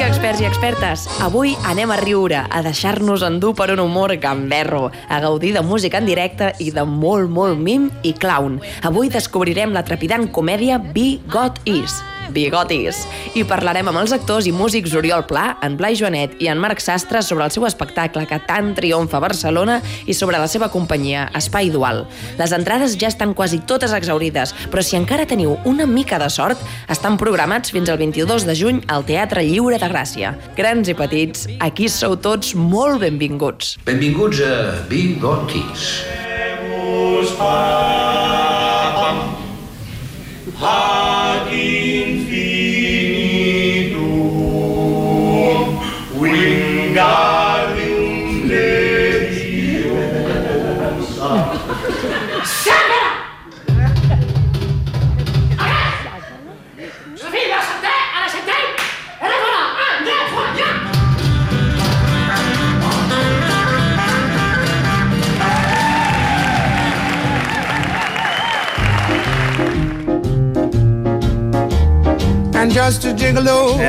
dia, experts i expertes. Avui anem a riure, a deixar-nos endur per un humor gamberro, a gaudir de música en directe i de molt, molt mim i clown. Avui descobrirem la trepidant comèdia Be God Is, Bigotis. I parlarem amb els actors i músics Oriol Pla, en Blai Joanet i en Marc Sastre sobre el seu espectacle que tant triomfa a Barcelona i sobre la seva companyia, Espai Dual. Les entrades ja estan quasi totes exaurides, però si encara teniu una mica de sort, estan programats fins al 22 de juny al Teatre Lliure de Gràcia. Grans i petits, aquí sou tots molt benvinguts. Benvinguts a Bigotis. ad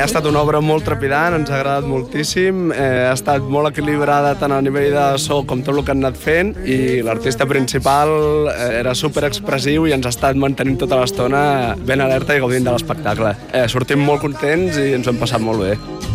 ha estat una obra molt trepidant, ens ha agradat moltíssim, eh, ha estat molt equilibrada tant a nivell de so com tot el que han anat fent i l'artista principal eh, era super expressiu i ens ha estat mantenint tota l'estona ben alerta i gaudint de l'espectacle. Eh, sortim molt contents i ens ho hem passat molt bé.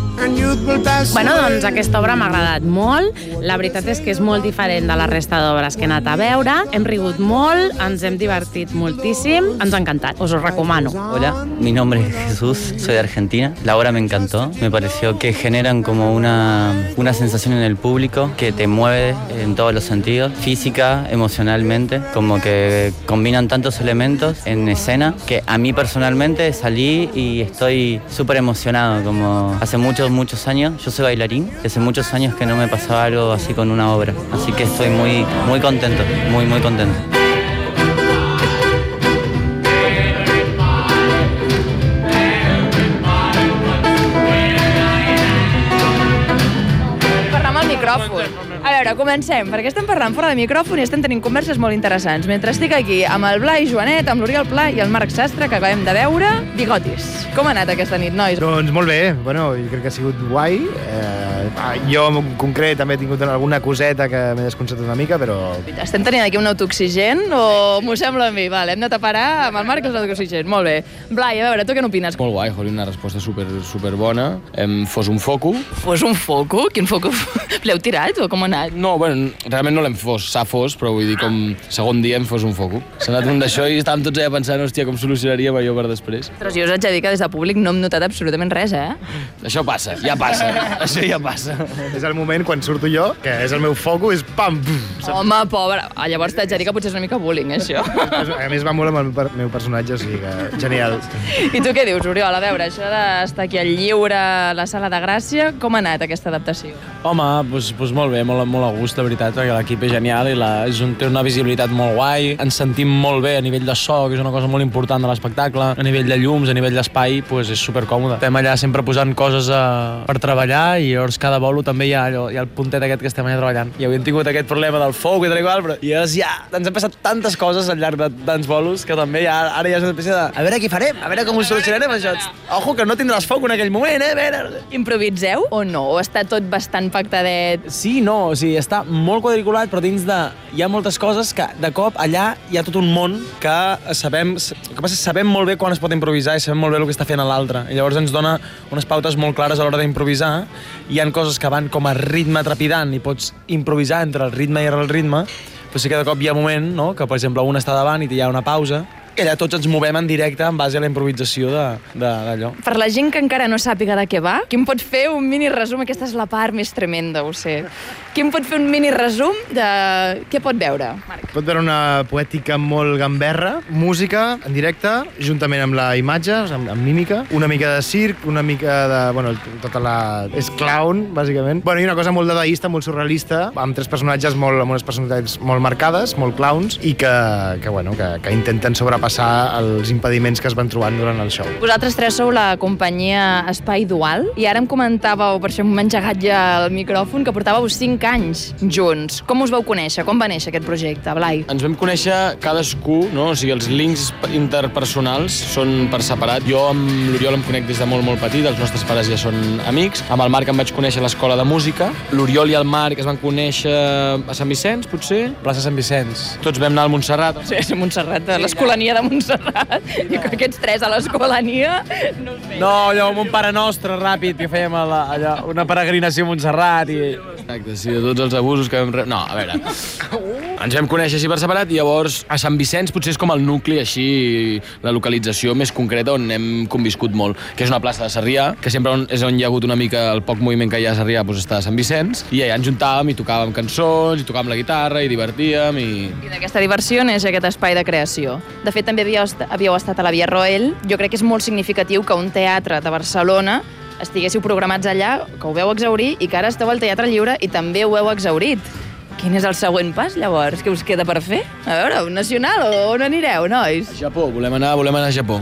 Bueno, doncs aquesta obra m'ha agradat molt. La veritat és que és molt diferent de la resta d'obres que he anat a veure. Hem rigut molt, ens hem divertit moltíssim, ens ha encantat. Us ho recomano. Hola, mi nombre es Jesús, soy de Argentina. La obra me encantó. Me pareció que generan como una, una sensación en el público que te mueve en todos los sentidos, física, emocionalmente, como que combinan tantos elementos en escena que a mí personalmente salí y estoy súper emocionado, como hace muchos, muchos años, yo soy bailarín, y hace muchos años que no me pasaba algo así con una obra, así que estoy muy, muy contento, muy, muy contento. Micròfon. A veure, comencem, perquè estem parlant fora de micròfon i estem tenint converses molt interessants. Mentre estic aquí amb el Blai Joanet, amb l'Oriol Pla i el Marc Sastre, que acabem de veure, bigotis. Com ha anat aquesta nit, nois? Doncs molt bé, bueno, jo crec que ha sigut guai. Eh, jo en concret també he tingut alguna coseta que m'he desconcertat una mica, però Estem tenint aquí un autooxigen o m'ho sembla a mi? Vale, hem anat a parar amb el Marc els autooxigen. Molt bé. Blai, a veure, tu què n'opines? Molt guai, Jolín, una resposta super, super bona. Em, fos un foco. Fos un foco? Quin foco? L'heu tirat o com ha anat? No, bueno, realment no l'hem fos, s'ha fos, però vull dir, com segon dia em fos un foco. S'ha anat un d'això i estàvem tots allà pensant, hòstia, com solucionaríem allò per després. Ostres, jo us haig de dir que des de públic no hem notat absolutament res, eh? Això passa, ja passa, això ja passa. És el moment quan surto jo, que és el meu foco, és pam! pum. Home, pobre. Ah, llavors t'haig de dir que potser és una mica bullying, eh, això. A més va molt amb el per- meu personatge, o sigui que genial. I tu què dius, Oriol? A veure, això d'estar aquí al lliure, a la sala de Gràcia, com ha anat aquesta adaptació? Home, doncs, doncs molt bé, molt, molt a gust, la veritat, perquè l'equip és genial i la, és un, té una visibilitat molt guai. Ens sentim molt bé a nivell de so, que és una cosa molt important de l'espectacle. A nivell de llums, a nivell d'espai, doncs és supercòmode. Estem allà sempre posant coses a, per treballar i llavors cada bolo també hi ha, allò, hi ha el puntet aquest que estem allà treballant. I avui hem tingut aquest problema del foc i tal i qual, però i llavors ja ens han passat tantes coses al llarg de tants bolos que també ja, ara ja és una espècie de... A veure què farem, a veure com ho solucionarem, això. Ojo, que no tindràs foc en aquell moment, eh? A veure... Improviseu o no? O està tot bastant pactadet? Sí, no, o sigui, està molt quadriculat, però dins de... Hi ha moltes coses que, de cop, allà hi ha tot un món que sabem... El que passa és que sabem molt bé quan es pot improvisar i sabem molt bé el que està fent l'altre. I llavors ens dona unes pautes molt clares a l'hora d'improvisar. Hi han coses que van com a ritme trepidant i pots improvisar entre el ritme i el ritme, però sí que de cop hi ha moment, no?, que, per exemple, un està davant i hi ha una pausa, i allà tots ens movem en directe en base a la improvisació de- de- d'allò. Per la gent que encara no sàpiga de què va, qui em pot fer un mini resum? Aquesta és la part més tremenda, ho sé. Qui em pot fer un mini resum de què pot veure? Marc. Pot veure una poètica molt gamberra, música en directe, juntament amb la imatge, amb, amb mímica, una mica de circ, una mica de... Bueno, tota la... és clown, bàsicament. Bueno, i una cosa molt dadaista, molt surrealista, amb tres personatges molt, amb unes personalitats molt marcades, molt clowns, i que, que, bueno, que, que intenten sobrepassar traspassar els impediments que es van trobant durant el show. Vosaltres tres sou la companyia Espai Dual i ara em comentàveu, per això m'he engegat ja el micròfon, que portàveu 5 anys junts. Com us vau conèixer? Com va néixer aquest projecte, Blai? Ens vam conèixer cadascú, no? o sigui, els links interpersonals són per separat. Jo amb l'Oriol em conec des de molt, molt petit, els nostres pares ja són amics. Amb el Marc em vaig conèixer a l'escola de música. L'Oriol i el Marc es van conèixer a Sant Vicenç, potser? Plaça Sant Vicenç. Tots vam anar al Montserrat. Sí, a Montserrat, a l'escolania de Montserrat. I que aquests tres a l'escolania... No veig. No, allò amb un pare nostre ràpid que fèiem a la, allò, una peregrinació a Montserrat i... Exacte, sí, de tots els abusos que vam... No, a veure... Ens vam conèixer així per separat i llavors a Sant Vicenç potser és com el nucli així, la localització més concreta on hem conviscut molt, que és una plaça de Sarrià, que sempre on, és on hi ha hagut una mica el poc moviment que hi ha a Sarrià, doncs està a Sant Vicenç, i allà ens juntàvem i tocàvem cançons, i tocàvem la guitarra, i divertíem, i... I d'aquesta diversió neix aquest espai de creació. De fet, també havíeu, havíeu estat a la Via Roel. Jo crec que és molt significatiu que un teatre de Barcelona estiguéssiu programats allà, que ho veu exaurir i que ara esteu al Teatre Lliure i també ho heu exaurit. Quin és el següent pas, llavors? Què us queda per fer? A veure, un nacional o on anireu, nois? A Japó, volem anar, volem anar a Japó.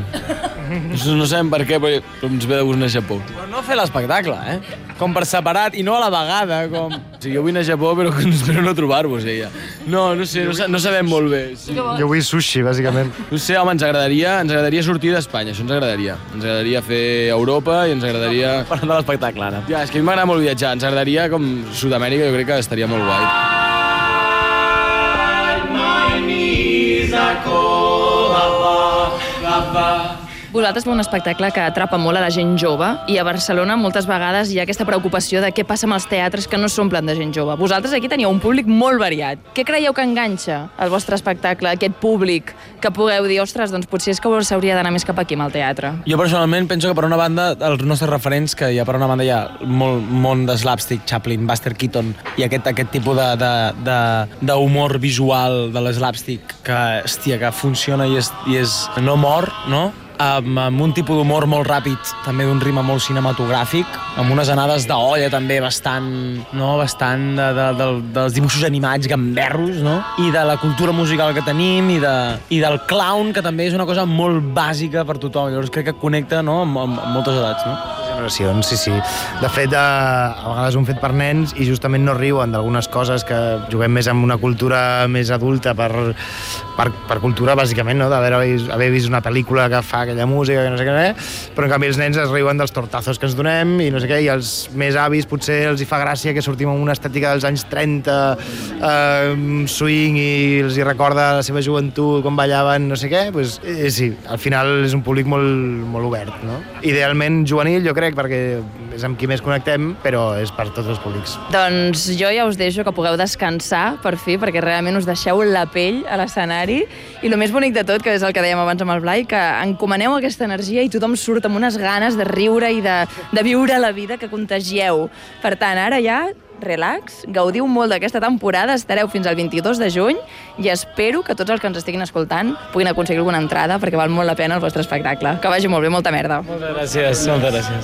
No, no sabem per què, però ens ve de gust anar a Japó. Però no fer l'espectacle, eh? Com per separat i no a la vegada, com... O sigui, jo vull anar a Japó, però espero no trobar-vos, ella. No, no sé, no, sa- no sabem molt bé. Sí. Jo vull sushi, bàsicament. No sé, home, ens agradaria, ens agradaria sortir d'Espanya, això ens agradaria. Ens agradaria fer Europa i ens agradaria... Parlant de l'espectacle, ara. Ja, és que a mi m'agrada molt viatjar, ens agradaria com Sud-amèrica, jo crec que estaria molt guai. 吧 Vosaltres feu un espectacle que atrapa molt a la gent jove i a Barcelona moltes vegades hi ha aquesta preocupació de què passa amb els teatres que no s'omplen de gent jove. Vosaltres aquí teniu un públic molt variat. Què creieu que enganxa el vostre espectacle, aquest públic, que pugueu dir, ostres, doncs potser és que s'hauria d'anar més cap aquí amb el teatre? Jo personalment penso que per una banda els nostres referents, que hi ha per una banda hi ha molt món de slapstick, Chaplin, Buster Keaton i aquest, aquest tipus d'humor visual de l'slapstick que, hòstia, que funciona i és, i és no mor, no? Amb, amb un tipus d'humor molt ràpid, també d'un ritme molt cinematogràfic, amb unes anades d'olla també bastant, no? bastant de, de, de, dels dibuixos animats gamberros, no? i de la cultura musical que tenim, i, de, i del clown, que també és una cosa molt bàsica per tothom. Llavors crec que connecta no? amb, amb, amb moltes edats. No? Generacions, sí, sí. De fet, eh, a vegades un fet per nens i justament no riuen d'algunes coses que juguem més amb una cultura més adulta per, per, per cultura, bàsicament, no? d'haver haver vist una pel·lícula que fa aquella música, que no sé què, però en canvi els nens es riuen dels tortazos que ens donem i no sé què, i els més avis potser els hi fa gràcia que sortim amb una estètica dels anys 30, eh, swing, i els hi recorda la seva joventut, com ballaven, no sé què, pues, eh, sí, al final és un públic molt, molt obert, no? Idealment juvenil, jo crec, perquè és amb qui més connectem, però és per tots els públics. Doncs jo ja us deixo que pugueu descansar, per fi, perquè realment us deixeu la pell a l'escenari. I el més bonic de tot, que és el que dèiem abans amb el Blai, que encomaneu aquesta energia i tothom surt amb unes ganes de riure i de, de viure la vida que contagieu. Per tant, ara ja relax, gaudiu molt d'aquesta temporada, estareu fins al 22 de juny i espero que tots els que ens estiguin escoltant puguin aconseguir alguna entrada perquè val molt la pena el vostre espectacle. Que vagi molt bé, molta merda. Moltes gràcies, moltes gràcies.